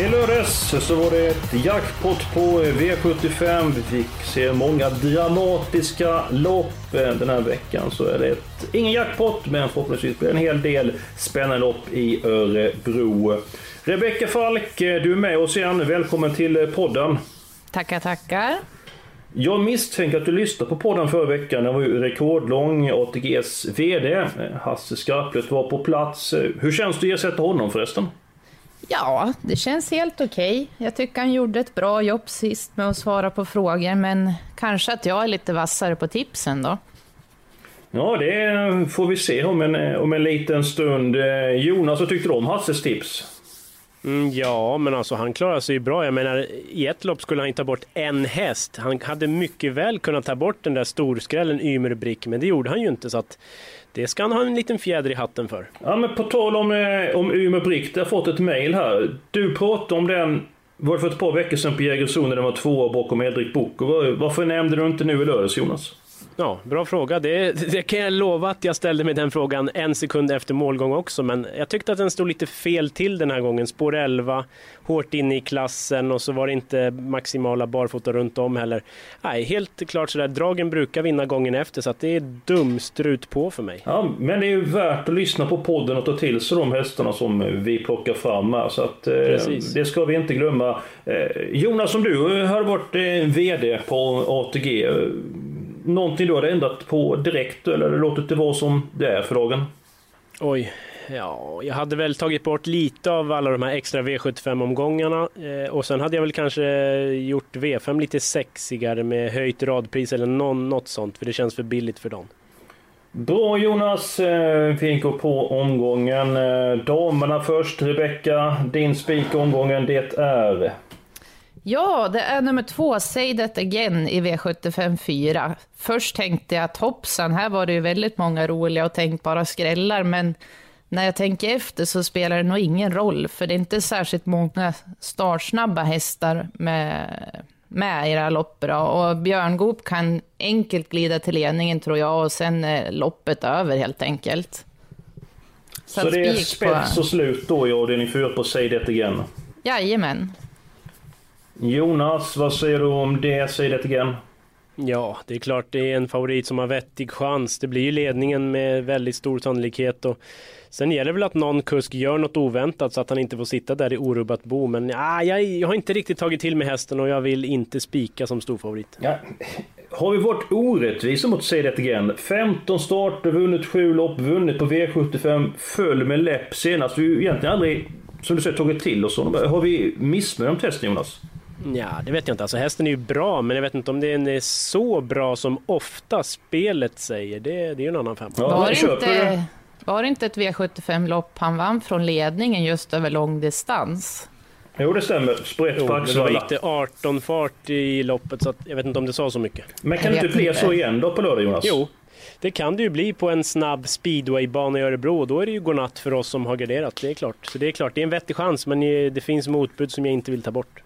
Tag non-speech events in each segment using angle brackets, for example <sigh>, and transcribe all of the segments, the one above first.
I lördags så var det ett jackpot på V75. Vi fick se många dramatiska lopp. Den här veckan så är det ett, ingen jackpot, men förhoppningsvis blir det en hel del spännande lopp i Örebro. Rebecka Falk, du är med oss igen. Välkommen till podden. Tackar, tackar. Jag misstänker att du lyssnade på podden förra veckan. Den var ju rekordlång. ATGs VD, Hasse Skarplöt, var på plats. Hur känns det att ersätta honom förresten? Ja, det känns helt okej. Jag tycker han gjorde ett bra jobb sist med att svara på frågor, men kanske att jag är lite vassare på tipsen då. Ja, det får vi se om en, om en liten stund. Jonas, vad tyckte du om Hasses tips? Mm, ja, men alltså han klarar sig ju bra. Jag menar, i ett lopp skulle han ta bort en häst. Han hade mycket väl kunnat ta bort den där storskrällen Ymerbrick, men det gjorde han ju inte. Så att det ska han ha en liten fjäder i hatten för. Ja, men på tal om, eh, om Umeå Brick, jag har fått ett mail här. Du pratade om den, var det för ett par veckor sedan på Jägersro när den var tvåa bakom Edrik Bok. Varför nämnde du inte nu i lördags Jonas? Ja, bra fråga. Det, det, kan jag lova att jag ställde mig den frågan en sekund efter målgång också, men jag tyckte att den stod lite fel till den här gången. Spår 11, hårt inne i klassen och så var det inte maximala barfota runt om heller. Nej, helt klart sådär. Dragen brukar vinna gången efter, så att det är dumstrut på för mig. Ja, men det är ju värt att lyssna på podden och ta till sig de hästarna som vi plockar fram här, så att eh, det ska vi inte glömma. Eh, Jonas, som du har varit eh, VD på ATG, någonting du hade ändrat på direkt eller låtit det vara som det är för dagen? Oj, ja, jag hade väl tagit bort lite av alla de här extra V75-omgångarna eh, och sen hade jag väl kanske gjort V5 lite sexigare med höjt radpris eller någon, något sånt för det känns för billigt för dem. Bra Jonas, vi går på omgången. Damerna först, Rebecka, din spik omgången det är? Ja, det är nummer två, Say That Again i V75 4. Först tänkte jag att hoppsan, här var det ju väldigt många roliga och tänkbara skrällar, men när jag tänker efter så spelar det nog ingen roll, för det är inte särskilt många startsnabba hästar med, med i det här loppet. Då. Och Björn Goop kan enkelt glida till ledningen tror jag, och sen är loppet över helt enkelt. Så, så det är spets och slut då i avdelning 4 på Say That Again? Jajamän. Jonas, vad säger du om det? Säg det igen. Ja, det är klart det är en favorit som har vettig chans. Det blir ju ledningen med väldigt stor sannolikhet och sen gäller det väl att någon kusk gör något oväntat så att han inte får sitta där i orubbat bo. Men ja, jag, jag har inte riktigt tagit till mig hästen och jag vill inte spika som storfavorit. Ja. Har vi varit orättvisa mot igen? 15 starter, vunnit 7 lopp, vunnit på V75, föll med läpp senast. Vi har egentligen aldrig, som du säger, tagit till oss Har vi missbedömt hästen Jonas? Ja, det vet jag inte. Alltså hästen är ju bra, men jag vet inte om den är så bra som ofta spelet säger. Det, det är ju en annan femma. Ja, var, det inte, var det inte ett V75-lopp han vann från ledningen just över lång distans? Jo, det stämmer. Sprätt på Det var gick det 18 fart i loppet, så jag vet inte om det sa så mycket. Men kan det inte bli så igen då på lördag, Jonas? Jo, det kan det ju bli på en snabb speedwaybana i Örebro och då är det ju godnatt för oss som har garderat, det är klart. Så det är klart, det är en vettig chans, men det finns motbud som jag inte vill ta bort.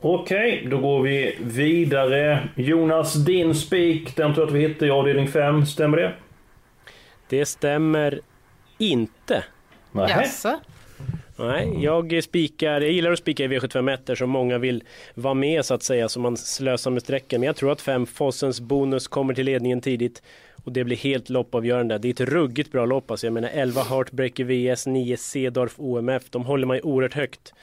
Okej, okay, då går vi vidare. Jonas, din spik, den tror jag att vi hittar i avdelning 5. Stämmer det? Det stämmer inte. Jaså? Nej, jag spikar, jag gillar att spika i V751 som många vill vara med så att säga, så man slösar med sträckan. Men jag tror att fem Fossens bonus kommer till ledningen tidigt och det blir helt loppavgörande. Det är ett ruggigt bra lopp alltså. Jag menar 11 Heartbreaker VS, 9 Cedorf OMF, de håller man ju oerhört högt.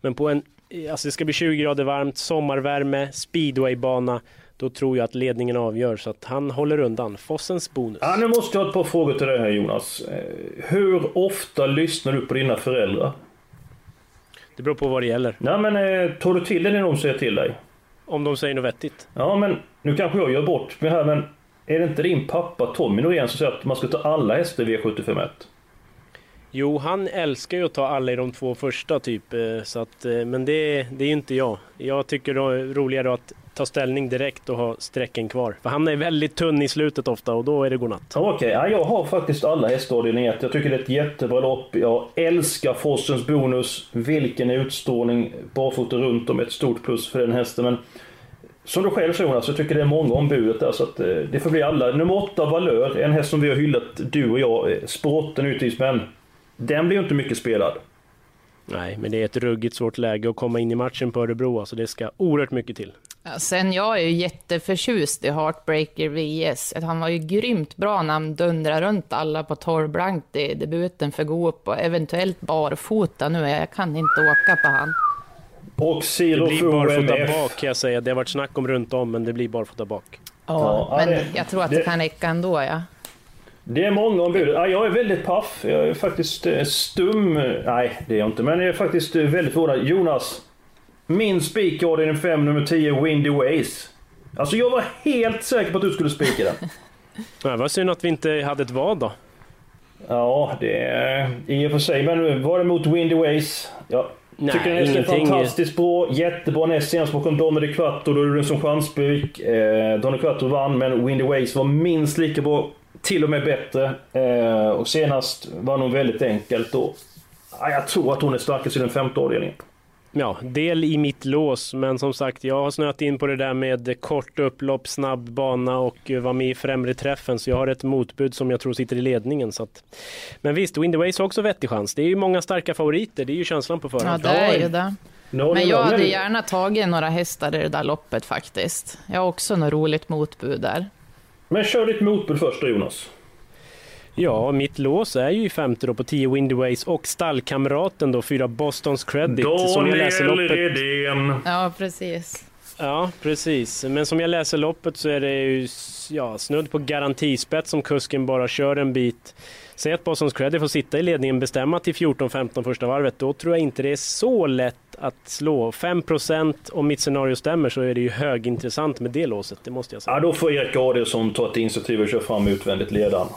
Men på en alltså det ska bli 20 grader varmt, sommarvärme, speedwaybana. Då tror jag att ledningen avgör så att han håller undan. Fossens bonus. Ja, nu måste jag ha ett par frågor till dig här Jonas. Eh, hur ofta lyssnar du på dina föräldrar? Det beror på vad det gäller. Nej men tar du till dig när de säger till dig? Om de säger något vettigt. Ja, men nu kanske jag gör bort mig här, men är det inte din pappa Tommy Norén som säger att man ska ta alla hästar i V751? Jo, han älskar ju att ta alla i de två första typ. Eh, så att, eh, men det, det är ju inte jag. Jag tycker det är roligare att ta ställning direkt och ha sträcken kvar. För han är väldigt tunn i slutet ofta och då är det godnatt. Okej, okay. ja, jag har faktiskt alla hästar i 1. Jag tycker det är ett jättebra lopp. Jag älskar Fossens bonus. Vilken utstrålning. Barfota runt om, ett stort plus för den hästen. Men som du själv sa Jonas, jag tycker det är många ombudet där så att eh, det får bli alla. Nummer 8, Valör, en häst som vi har hyllat du och jag. språten Sporten men den blir ju inte mycket spelad. Nej, men det är ett ruggigt svårt läge att komma in i matchen på Örebro. Alltså det ska oerhört mycket till. Ja, sen jag är ju jätteförtjust i Heartbreaker VS. Han var ju grymt bra när han dundrade runt alla på torrblankt i debuten för Goop och eventuellt barfota nu. Jag kan inte åka på han. Och Det Zero blir barfota MF. bak kan jag säga. Det har varit snack om runt om, men det blir barfota bak. Ja, Ja, men det- jag tror att det, det- kan räcka ändå, ja. Det är många ombud. Ja, jag är väldigt paff. Jag är faktiskt eh, stum. Nej, det är jag inte. Men jag är faktiskt eh, väldigt förvånad. Jonas. Min spik i avdelning 5, nummer 10, Windy Ways. Alltså jag var helt säker på att du skulle spika den. <laughs> Ja, vad synd att vi inte hade ett vad då. Ja, det är i och för sig. Men var det mot Windy Ways? Jag Nej, tycker den är fantastiskt bra. Jättebra näst senast bakom Donny Quattro. Då är den som chansspik. Eh, Donny Quattro vann, men Windy Ways var minst lika bra. Till och med bättre. Eh, och senast var nog väldigt enkelt. Och, ja, jag tror att hon är starkast i den femte avdelningen. Ja, del i mitt lås, men som sagt, jag har snöat in på det där med kort upplopp, snabb bana och eh, var med i främre träffen, så jag har ett motbud som jag tror sitter i ledningen. Så att... Men visst, Windyways har också vettig chans. Det är ju många starka favoriter, det är ju känslan på Ja, förhand. det är ju det. Men jag hade gärna tagit några hästar i det där loppet faktiskt. Jag har också något roligt motbud där. Men kör ditt motbud först då Jonas. Ja, mitt lås är ju i femte då på 10 Windyways och stallkamraten då, fyra Bostons Credit. som jag läser Daniel loppet. Redén. Ja, precis. Ja, precis. Men som jag läser loppet så är det ju ja, snudd på garantispett som kusken bara kör en bit. Säg att Bostons Credit får sitta i ledningen, bestämma till 14-15 första varvet. Då tror jag inte det är så lätt att slå. 5% om mitt scenario stämmer så är det ju högintressant med det låset, det måste jag säga. Ja, då får Erik Adielsson ta ett initiativ och köra fram utvändigt ledaren.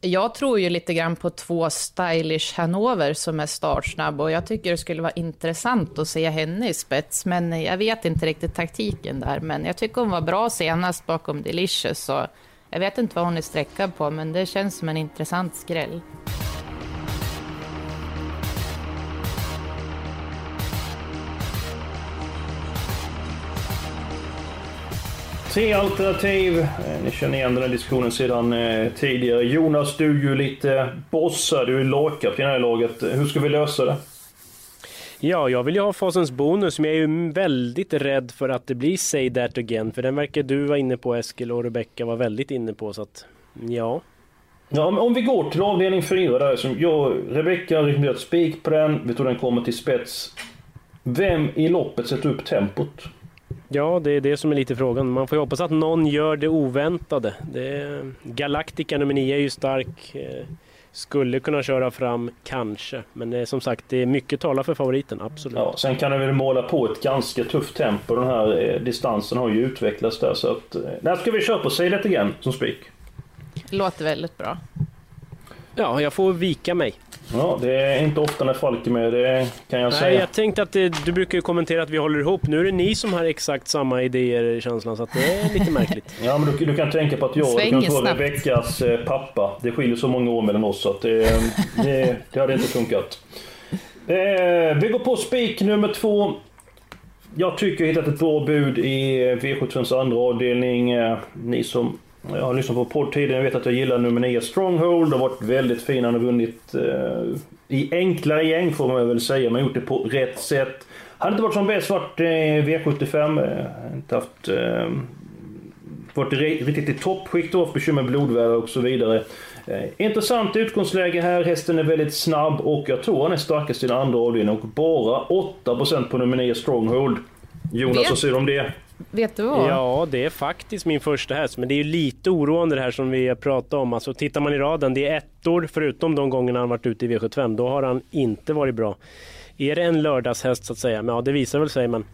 Jag tror ju lite grann på två stylish Hanover som är startsnabb och jag tycker det skulle vara intressant att se henne i spets. Men jag vet inte riktigt taktiken där. Men jag tycker hon var bra senast bakom Delicious. Så jag vet inte vad hon är sträckad på, men det känns som en intressant skräll. Tre alternativ. Eh, ni känner igen den här diskussionen sedan eh, tidigare. Jonas, du är ju lite bossad. Du är lagkapten i det här laget. Hur ska vi lösa det? Ja, jag vill ju ha fasens bonus, men jag är ju väldigt rädd för att det blir Say That Again, för den verkar du vara inne på Eskil och Rebecca var väldigt inne på, så att ja. Ja, men om vi går till avdelning 4 där. Som jag Rebecca har rekommenderat spik på den. Vi tror den kommer till spets. Vem i loppet sätter upp tempot? Ja, det är det som är lite frågan. Man får ju hoppas att någon gör det oväntade. Det är, Galactica nummer 9 är ju stark. Skulle kunna köra fram, kanske. Men det är som sagt, det är mycket talar för favoriten, absolut. Ja, sen kan den väl måla på ett ganska tufft tempo. Den här eh, distansen har ju utvecklats där. Så att, eh, där ska vi köra på Say That Again som spik. Låter väldigt bra. Ja, jag får vika mig. Ja, det är inte ofta när Falk är med, det kan jag Nej, säga. jag tänkte att det, du brukar ju kommentera att vi håller ihop. Nu är det ni som har exakt samma idéer i känslan, så att det är lite märkligt. <laughs> Ja, men du, du kan tänka på att jag du kan snabbt. Rebeckas eh, pappa. Det skiljer så många år mellan oss så att det, det, det hade inte funkat. Eh, vi går på spik nummer två. Jag tycker jag hittat ett bra bud i eh, V75s andra avdelning. Eh, Ni som jag har lyssnat på podd tidigare vet att jag gillar nummer 9 Stronghold. Det har varit väldigt fin. Han har vunnit eh, i enklare gäng får man väl säga, men gjort det på rätt sätt. Har inte varit som bäst varit eh, V75. Eh, inte haft... Eh, varit ri- riktigt i toppskikt haft bekymmer med blodvärde och så vidare. Eh, intressant utgångsläge här. Hästen är väldigt snabb och jag tror han är starkast i den andra avdelningen och bara 8% på nummer 9 Stronghold. Jonas, vad säger du om det? Vet du vad? Ja, det är faktiskt min första häst, men det är ju lite oroande det här som vi har pratat om. Alltså tittar man i raden, det är ettor, förutom de gångerna han varit ute i V75, då har han inte varit bra. Är det en lördagshäst så att säga? Men ja, det visar väl sig, men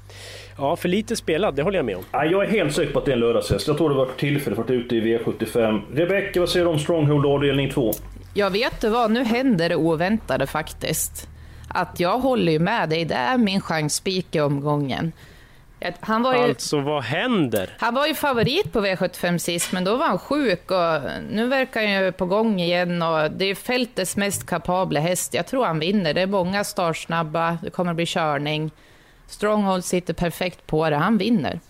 Ja, för lite spelad, det håller jag med om. Ja, jag är helt säker på att det är en lördagshäst. Jag tror det var tillfälle för att ute i V75. Rebecka, vad säger du om Stronghold avdelning 2? Jag vet du vad, nu händer det oväntade faktiskt. Att jag håller ju med dig, det är min chansspik i omgången. Han var, ju, Alltså, vad händer? han var ju favorit på V75 sist, men då var han sjuk och nu verkar han ju på gång igen och det är fältets mest kapabla häst. Jag tror han vinner. Det är många startsnabba, det kommer bli körning. Stronghold sitter perfekt på det, han vinner.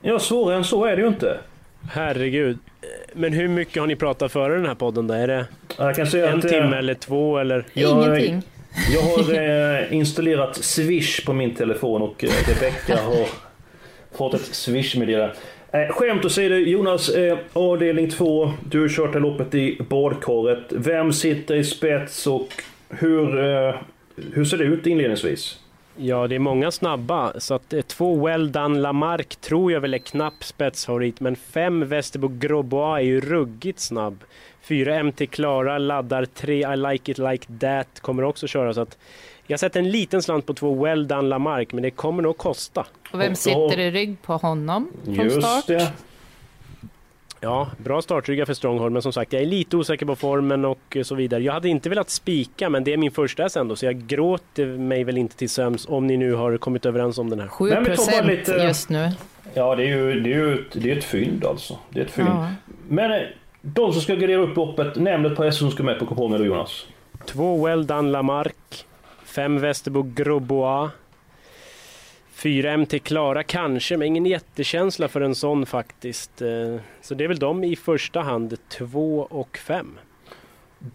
Ja, svårare än så är det ju inte. Herregud. Men hur mycket har ni pratat före den här podden då? Är det Jag kan säga en att, timme eller två eller? Ingenting. Jag har eh, installerat Swish på min telefon och eh, Rebecka har fått ett Swish-meddelande. Eh, skämt åsido Jonas, eh, avdelning 2. Du har kört det loppet i badkaret. Vem sitter i spets och hur, eh, hur ser det ut inledningsvis? Ja, det är många snabba. Så att eh, två Well Done Lamarck tror jag väl är knapp spetsfavorit. Men fem Västerbo Grobois är ju ruggigt snabb. Fyra MT Klara laddar, tre I Like It Like That kommer också köra. Så att jag sätter en liten slant på två Well Done Lamarck, men det kommer nog kosta. Och vem sitter i rygg på honom från Just start? det. Ja, bra startryggar för Stronghold, men som sagt, jag är lite osäker på formen och så vidare. Jag hade inte velat spika, men det är min första häst ändå, så jag gråter mig väl inte till söms om ni nu har kommit överens om den här. 7 Nej, men ta bara procent lite- just nu. Ja, det är ju det är ju ett, det är ett fynd alltså. Det är ett fynd. Ja. Men eh, de som ska gardera upp loppet, nämn ett par hästar som ska med på kupongen då Jonas. Två Well Done Lamarck, fem Västerbo Grobois, fyra MT Klara kanske, men ingen jättekänsla för en sån faktiskt. Eh, Så det är väl de i första hand, två och fem.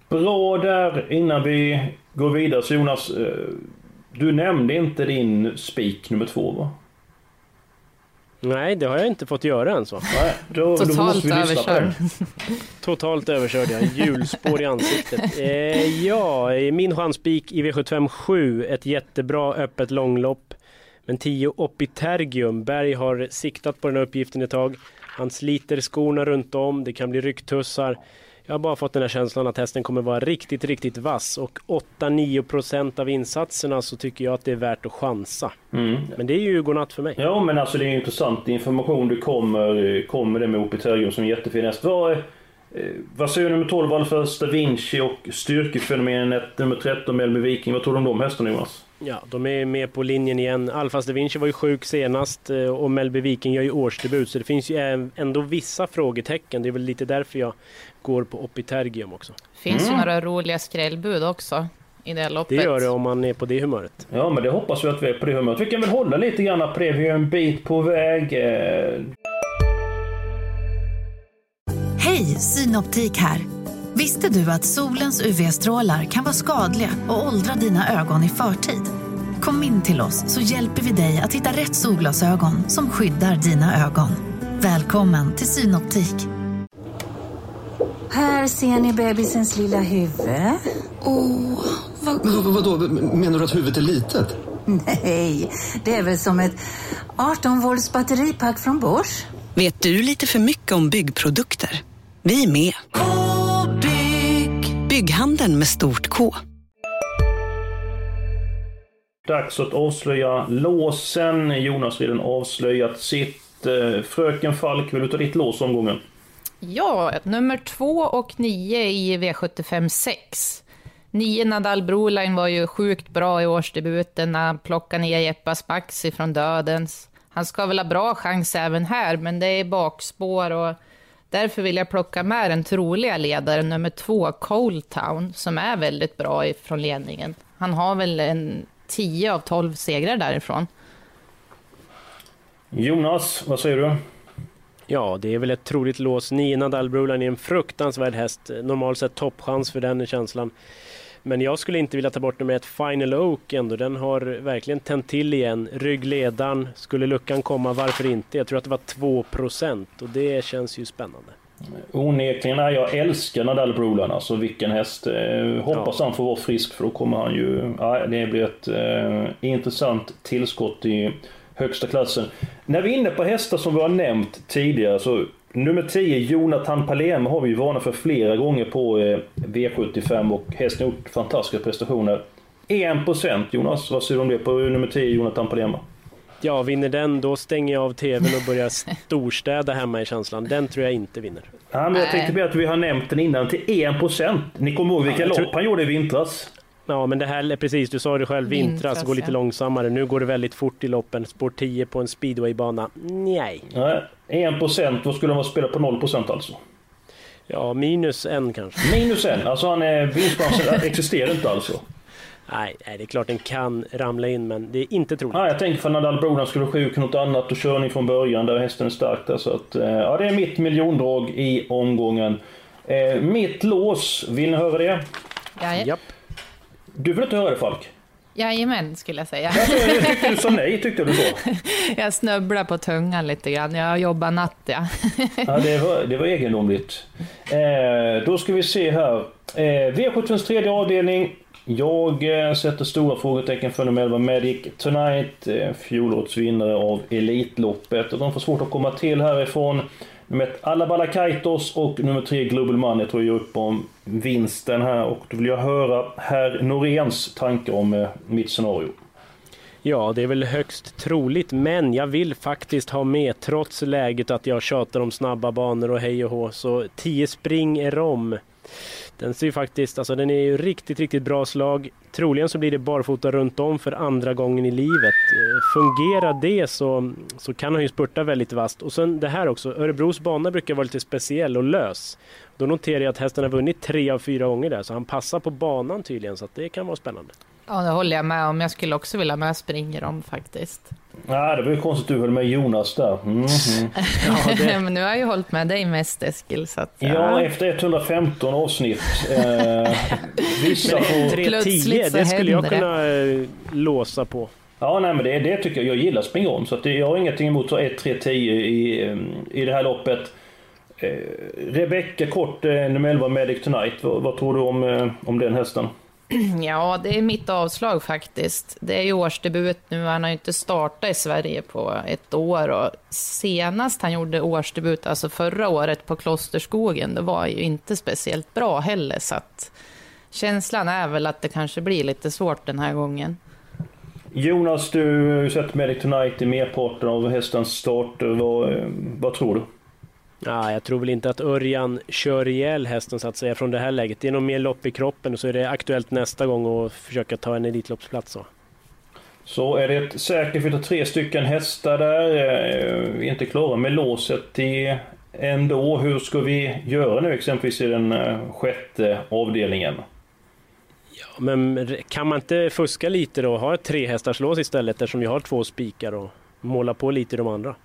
Bra där innan vi går vidare. Så Jonas, eh, du nämnde inte din spik nummer två va? Nej, det har jag inte fått göra än så. Nej, då, då Totalt på överkörd. Totalt överkörd jag, hjulspår i ansiktet. Eh, ja, i min chanspik i V75 7, ett jättebra öppet långlopp. Men 10 Opitergium, Berg har siktat på den här uppgiften ett tag. Han sliter skorna runt om, det kan bli rycktussar. Jag har bara fått den här känslan att hästen kommer vara riktigt, riktigt vass och 8-9% av insatserna så tycker jag att det är värt att chansa. Mm. Men det är ju godnatt för mig. Ja men alltså det är intressant information du kommer, kommer det med Opitergium som en jättefin häst. Vad, eh, vad säger du nummer 12 Alfred Da Vinci och styrkefenomenet nummer 13 Melby Viking? Vad tror du om de hästarna Jonas? Ja, de är med på linjen igen. Alfas da Vinci var ju sjuk senast eh, och Melby Viking gör ju årsdebut så det finns ju ändå vissa frågetecken. Det är väl lite därför jag går på Opitergium också. finns Mm. ju några roliga skrällbud också i det här Det loppet. gör det om man är på det humöret. Ja men det hoppas vi att vi är på det humöret. Vi kan väl hålla lite grann är en bit på väg. Eh, Hej, Synoptik här. Visste du att solens UV-strålar kan vara skadliga och åldra dina ögon i förtid? Kom in till oss så hjälper vi dig att hitta rätt solglasögon som skyddar dina ögon. Välkommen till Synoptik. Här ser ni bebisens lilla huvud. Åh, vad... Men, vadå, menar du att huvudet är litet? Nej, det är väl som ett 18 volts batteripack från Bors. Vet du lite för mycket om byggprodukter? Vi är med. -bygg. Bygghandeln med stort K. dags att avslöja låsen. Jonas har redan avslöjat sitt. Eh, Fröken Falk, vill du ta ditt lås omgången? Ja, nummer två och nio i V75 6. Nio Nadal Broline var ju sjukt bra i årsdebuten när han plockade ner Jeppas Maxi från dödens. Han ska väl ha bra chans även här, men det är bakspår och därför vill jag plocka med den troliga ledaren, nummer två, Coletown, som är väldigt bra ifrån ledningen. Han har väl en 10 av 12 segrar därifrån. Jonas, vad säger du? Ja, det är väl ett troligt lås. Nina Dalbrulan är en fruktansvärd häst. Normalt sett toppchans för den känslan. Men jag skulle inte vilja ta bort nummer ett Final Oak ändå. Den har verkligen tänt till igen. Ryggledaren, skulle luckan komma, varför inte? Jag tror att det var 2% och det känns ju spännande. Onekligen, jag älskar Nadal Brolan. Alltså vilken häst. Eh, hoppas han får vara frisk för då kommer han ju... Ja, det blir ett eh, intressant tillskott i högsta klassen. När vi är inne på hästar som vi har nämnt tidigare så nummer 10 Jonathan Palema har vi ju varnat för flera gånger på eh, V75 och hästen har gjort fantastiska prestationer. 1% Jonas, vad säger du om det på nummer 10 Jonathan Palema? Ja, vinner den då stänger jag av tvn och börjar storstäda hemma i känslan. Den tror jag inte vinner. Ja, men jag tänkte på att vi har nämnt den innan till 1%. Ni kommer ihåg vilka Ja, jag tror- lopp han gjorde i vintras? Ja, men det här är precis, du sa det själv, vintras, Vintras, går lite ja. långsammare. Nu går det väldigt fort i loppen. Spår 10 på en speedwaybana. Nej. Nej, 1%, då skulle han vara spela på 0% alltså. Ja, minus en kanske. Minus en, alltså han är, vinstchansen existerar inte alltså. Nej, nej, det är klart den kan ramla in, men det är inte troligt. Ja, jag tänker för Nadal Brodan skulle vara sjuk något annat och körning från början där hästen är stark där. Så att, eh, ja, det är mitt miljondrag i omgången. Eh, mitt lås, vill ni höra det? Jaja. Japp. Du vill inte höra det Falk? Jajamän, skulle jag säga. Jag tyckte du sa nej, tyckte du så? <laughs> Jag snubblar på tungan lite grann. Jag jobbar natt, ja. <laughs> Ja, det var, det var egendomligt. Eh, då ska vi se här. Eh, V75s tredje avdelning. Jag eh, sätter stora frågetecken för nummer 11 Magic Tonight. Eh, fjolårets vinnare av Elitloppet. Och de får svårt att komma till härifrån. Nummer ett Alabala Kaitos och nummer tre, Global Money tror jag upp om vinsten här. Och då vill jag höra herr Noréns tankar om eh, mitt scenario. Ja, det är väl högst troligt, men jag vill faktiskt ha med, trots läget att jag tjatar om snabba banor och hej och hå, så 10 spring är om. Den ser ju faktiskt, alltså den är ju riktigt, riktigt bra slag. Troligen så blir det barfota runt om för andra gången i livet. Eh, fungerar det så, så kan han ju spurta väldigt vasst. Och sen det här också, Örebros bana brukar vara lite speciell och lös. Då noterar jag att hästen har vunnit tre av fyra gånger där, så han passar på banan tydligen, så att det kan vara spännande. Ja, det håller jag med om. Jag skulle också vilja med springer om faktiskt. Nej, det var ju konstigt att du höll med Jonas där. Mm, mm. <laughs> Men nu har jag ju hållit med dig mest Eskil, så att, Ja, efter 115 avsnitt. Eh, vissa får... 3-10, Plötsligt så det skulle jag händer det. kunna eh, låsa på. Ja, nej, men det, det tycker jag. Jag gillar springa om, så att det, jag har ingenting emot 1-3-10 i, eh, i det här loppet. Eh, Rebecca Kort, eh, nummer 11 Medic Tonight. Vad, vad tror du om, eh, om den hästen? <clears throat> Ja, det är mitt avslag faktiskt. Det är ju årsdebut nu. Han har ju inte startat i Sverige på ett år. Och senast han gjorde årsdebut, alltså förra året på Klosterskogen, det var ju inte speciellt bra heller. Så att känslan är väl att det kanske blir lite svårt den här gången. Jonas, du har ju sett Medic Tonight i merparten av hästens starter. Vad, vad tror du? Ja, jag tror väl inte att Örjan kör ihjäl hästen så att säga från det här läget. Det är nog mer lopp i kroppen och så är det aktuellt nästa gång att försöka ta en Elitloppsplats. Så. Så är det säkert för tre stycken hästar där. Eh, Vi är inte klara med låset i ändå. Hur ska vi göra nu exempelvis i den eh, sjätte avdelningen? Ja, men kan man inte fuska lite då och ha ett trehästarslås istället eftersom vi har två spikar och måla på lite i de andra?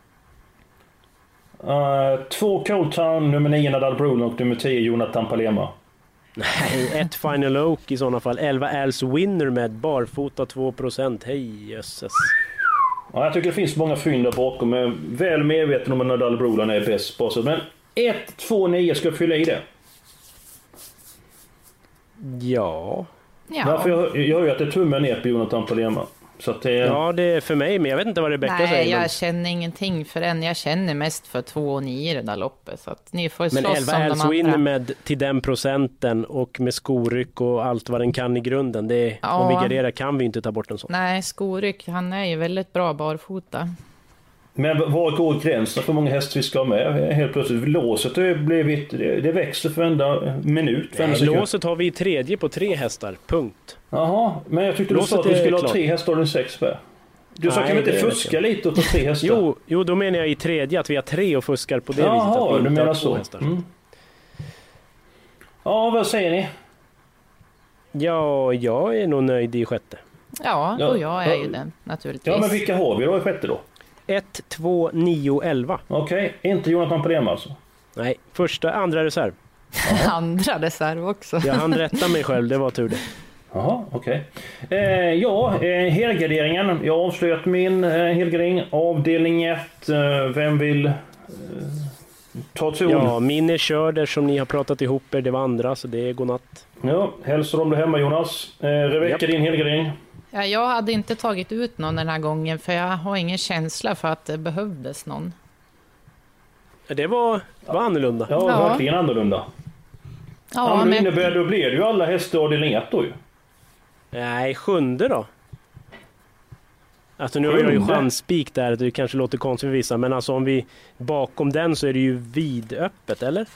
Uh, två Cold Town, nummer 9 Nadal Brolin och nummer 10 Jonathan Palema. Nej, ett Final Oak i sådana fall. 11 Als Winner med barfota 2%. Hej jösses. Ja, jag tycker det finns många fynd där bakom. Jag är väl medveten om att Nadal Brolin är bäst på sig. Men 1, 2, 9 ska jag fylla i det. Ja. Ja. jag, jag hör ju att det är tummen ner på Jonathan Palema. Så att det... Ja, det är för mig, men jag vet inte vad Rebecka Nej, säger. jag Men, känner ingenting för den. Jag känner mest för 2 och 9 i det där loppet. Så att ni får men slåss 11 om de Als Winner med till den procenten och med skoryck och allt vad den kan i grunden. Det är, Ja. Om vi garderar kan vi inte ta bort en sån. Nej, Skoryck, han är ju väldigt bra barfota. Men var går gränsen för hur många hästar vi ska ha med? Helt plötsligt, låset det, blivit, det, det växer för varenda minut. varenda Nej, låset har vi i tredje på tre hästar, punkt. Jaha, men jag tyckte du Låset sa att vi skulle ha tre hästar och en sex med. Du sa kan vi inte det fuska lite och ta tre hästar? Jo, jo, då menar jag i tredje att vi har tre och fuskar på det viset. Jaha, Att vi du menar har så. Mm. Ja, vad säger ni? Ja, jag är nog nöjd i sjätte. Ja, och jag är ju den naturligtvis. Ja, men vilka har vi då i sjätte då? 1, 2, 9, 11. Okej, inte Jonathan Palema alltså? Nej, första, andra reserv. <laughs> Andra reserv också. Jag hann rätta mig själv, det var tur det. Jaha, okej. Eh, ja, eh, helgarderingen. Jag har avslöjat min eh, helgardering. Avdelning 1. Eh, vem vill eh, ta till ord? Ja, min är körd eftersom ni har pratat ihop er, det var andra, så det är godnatt. Ja, hälsar om du hemma Jonas. Eh, Rebecka, Japp. din helgardering. Ja, jag hade inte tagit ut någon den här gången, för jag har ingen känsla för att det behövdes någon. Det var, var annorlunda. Ja, Ja. verkligen annorlunda. Ja, Ja, men det innebär, då blir det ju alla hästar i avdelning 1 då ju. Nej, sjunde då? Alltså nu har jag ju chansspik där, det kanske låter konstigt för vissa, men alltså om vi bakom den så är det ju vidöppet, eller?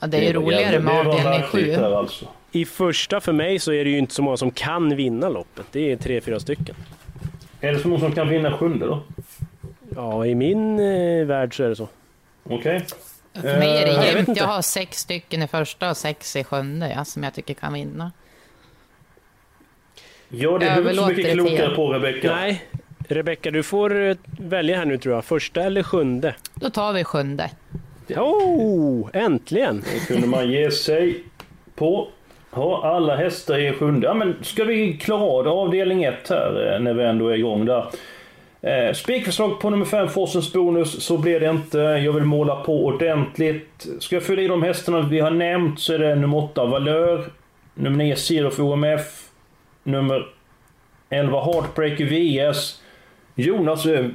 Ja, det är ju roligare med avdelning sju. Alltså. I första för mig så är det ju inte så många som kan vinna loppet. Det är tre, fyra stycken. Är det så någon som kan vinna sjunde då? Ja, i min eh, värld så är det så. Okej. För mig är Eh, det jag vet jämnt. inte. Jag har sex stycken i första och sex i sjunde ja, som jag tycker kan vinna. Ja, det är du så mycket klokare på Rebecka. Nej, Rebecka, du får eh, välja här nu tror jag. Första eller sjunde? Då tar vi sjunde. Oh, äntligen! Det kunde man ge sig på. Ja, alla hästar i sjunde. Ja, men ska vi klara av avdelning 1 här eh, när vi ändå är igång där. Eh, Spikförslag på nummer 5, Forsens bonus, så blir det inte. Jag vill måla på ordentligt. Ska jag fylla i de hästarna vi har nämnt så är det nummer 8, Valör. Nummer 9, Zero för OMF. Nummer 11, Heartbreaker VS. Jonas, vi har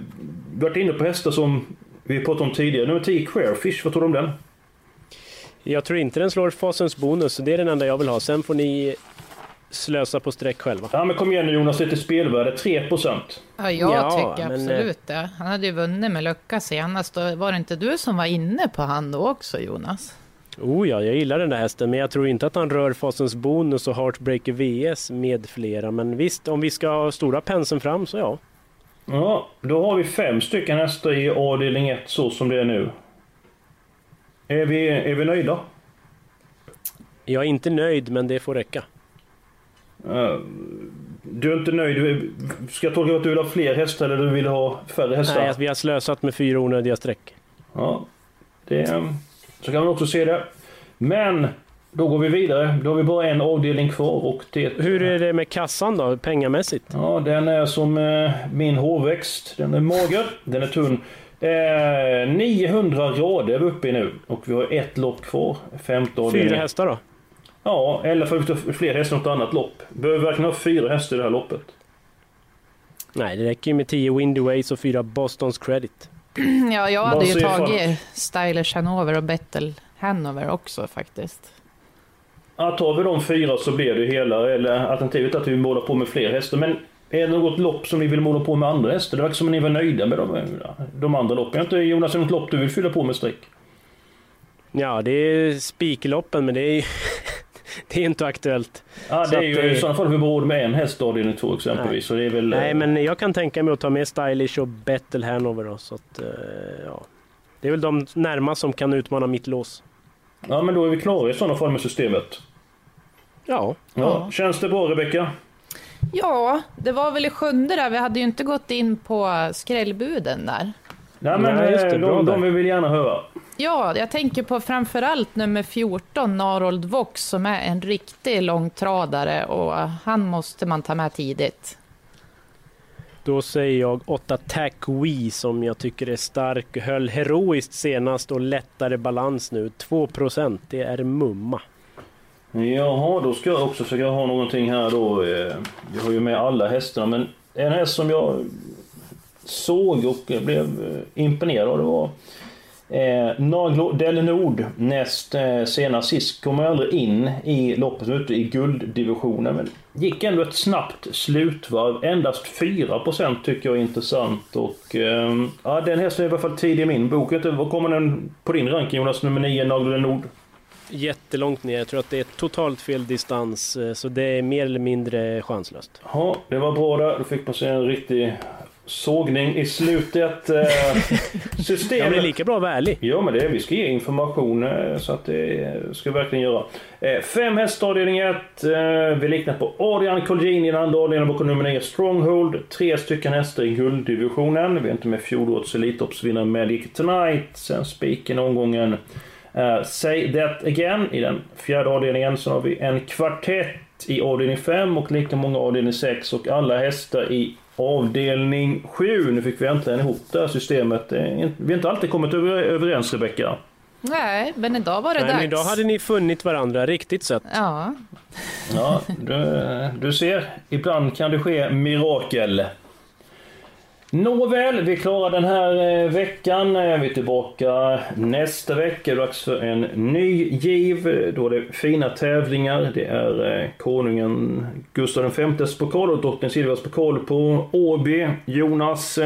varit inne på hästar som vi pratade om tidigare. Nummer 10, Queerfish, vad tror du om den? Jag tror inte den slår fasens bonus, så det är den enda jag vill ha. Sen får ni slösa på streck själva. Ja men kom igen nu Jonas, lite spelvärde. 3%. Ja, jag Ja, tycker men, absolut det. Han hade ju vunnit med lucka senast. Var det inte du som var inne på han då också, Jonas? Oh ja, jag gillar den där hästen, men jag tror inte att han rör fasens bonus och Heartbreaker VS med flera. Men visst, om vi ska ha stora penseln fram så ja. Ja, då har vi fem stycken hästar i avdelning 1 så som det är nu. Är vi, är vi nöjda? Jag är inte nöjd, men det får räcka. Eh, Du är inte nöjd? Ska jag tolka att du vill ha fler hästar eller du vill ha färre hästar? Nej, vi har slösat med fyra onödiga streck. Ja, det, så kan man också se det. Men, då går vi vidare. Då har vi bara en avdelning kvar och det... Hur är det med kassan då, pengamässigt? Ja, den är som eh, min hårväxt. Den är mager, den är tunn. Eh, 900 rader är vi uppe i nu och vi har ett lopp kvar. Femte avdelningen. Fyra hästar då? Ja, eller får vi ta fler hästar i något annat lopp. Behöver vi verkligen ha fyra hästar i det här loppet? Nej, det räcker ju med 10 Windy Ways och fyra Bostons Credit. <clears throat> Ja, jag hade ju tagit Stylish Hanover och Bettel Hanover också faktiskt. Ja, tar vi de fyra så blir det hela, eller alternativet att vi målar på med fler hästar. Men är det något lopp som ni vill måla på med andra hästar? Det verkar som att ni var nöjda med de, de andra loppen. Är inte Jonas något lopp du vill fylla på med streck? Ja, det är spikloppen, men det är ju <laughs> det är inte aktuellt. Ja, det är ju att, eh, i sådana fall har vi råd med en häst avdelning två exempelvis. Så det är väl... Nej, eh, men jag kan tänka mig att ta med Stylish och Bettel Hanover då, så att, eh, ja. Det är väl de närmast som kan utmana mitt lås. Ja, men då är vi klara i sådana fall med systemet. Ja. Ja. Känns det bra Rebecka? Ja, det var väl i sjunde där. Vi hade ju inte gått in på skrällbuden där. Nej, men Nej, just det, eh, de, där. de vill vi gärna höra. Ja, jag tänker på framförallt nummer 14, Narold Vox, som är en riktig långtradare och han måste man ta med tidigt. Då säger jag 8 Tack We som jag tycker är stark. Höll heroiskt senast och lättare balans nu. 2 det är mumma. Jaha, då ska jag också försöka ha någonting här då. Eh, jag har ju med alla hästarna, men en häst som jag såg och blev eh, imponerad av det var eh, Naglo Del Nord näst eh, senast sist. Kom aldrig in i loppet som ute i gulddivisionen, men gick ändå ett snabbt slutvarv. Endast 4% tycker jag är intressant och eh, ja, den hästen är i alla fall tidig i min bok. Vad kommer den på din ranking Jonas? Nummer 9, Naglo Del Nord? Jättelångt ner. Jag tror att det är totalt fel distans. eh, Så det är mer eller mindre chanslöst. Ja, det var bra där. Då fick man se en riktig sågning i slutet. Eh, <laughs> Systemet... Jag blir lika bra att vara ärlig. Ja, men det är, vi ska ge information eh, så att det ska vi verkligen göra. Eh, Fem hästar avdelning 1. Vi liknar på Adrian Colgjini i den andra avdelningen bakom nummer 9 Stronghold. Tre stycken hästar i gulddivisionen. Vi är inte med fjolårets Elitloppsvinnare Magic Tonight. Sen spiken omgången är Say That Again i den fjärde avdelningen. Så har vi en kvartett i avdelning 5 och lika många i avdelning 6 och alla hästar i avdelning 7. Nu fick vi äntligen ihop det här systemet. Vi har inte alltid kommit över- överens Rebecka. Nej, men idag var det Nej, dags. men idag hade ni funnit varandra riktigt sött. Ja, Ja, du, du ser. Ibland kan det ske mirakel. Nåväl, vi klarar den här eh, veckan. Eh, Vi är tillbaka nästa vecka. Dags för en ny giv. Då är det fina tävlingar. Det är eh, konungen Gustav Vs pokal och drottning Silvias pokal på Åby. Jonas,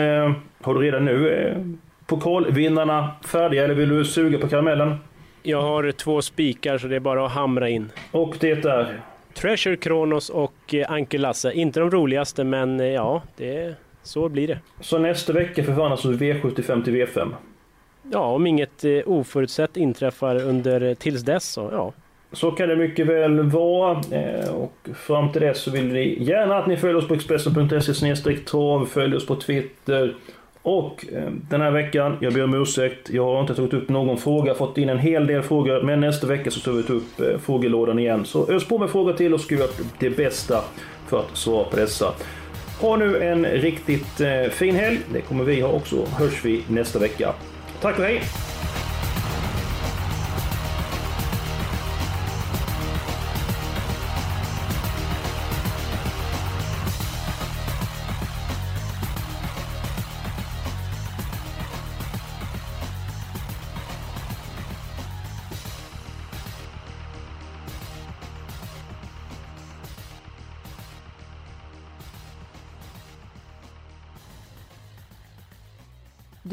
har du redan nu pokalvinnarna färdiga eller vill du suga på karamellen? Jag har två spikar så det är bara att hamra in. Och det är? Treasure Kronos och Anke Lasse. Inte de roligaste men ja, det, så blir det. Så nästa vecka förvandlas V75 till V5? Ja, om inget eh, oförutsett inträffar under eh, tills dess så ja. Så kan det mycket väl vara. Eh, Och fram till dess så vill vi gärna att ni följer oss på Expressen.se trav, följ oss på Twitter. Och den här veckan, jag ber om ursäkt, jag har inte tagit upp någon fråga, fått in en hel del frågor, men nästa vecka så tar vi upp frågelådan igen. Så ös på med frågor till och ska göra det bästa för att svara på dessa. Ha nu en riktigt eh, fin helg, det kommer vi ha också. Hörs vi nästa vecka. Tack och hej!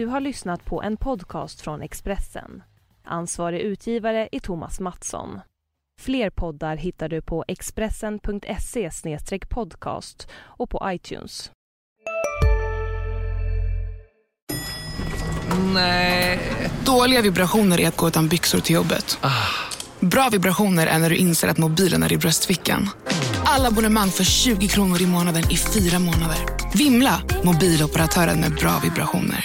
Du har lyssnat på en podcast från Expressen. Ansvarig utgivare är Thomas Mattsson. Fler poddar hittar du på expressen.se podcast och på iTunes. Nej. Dåliga vibrationer är att gå utan byxor till jobbet. Bra vibrationer är när du inser att mobilen är i bröstfickan. Alla abonnemang för 20 kronor i månaden i fyra månader. Vimla! Mobiloperatören med bra vibrationer.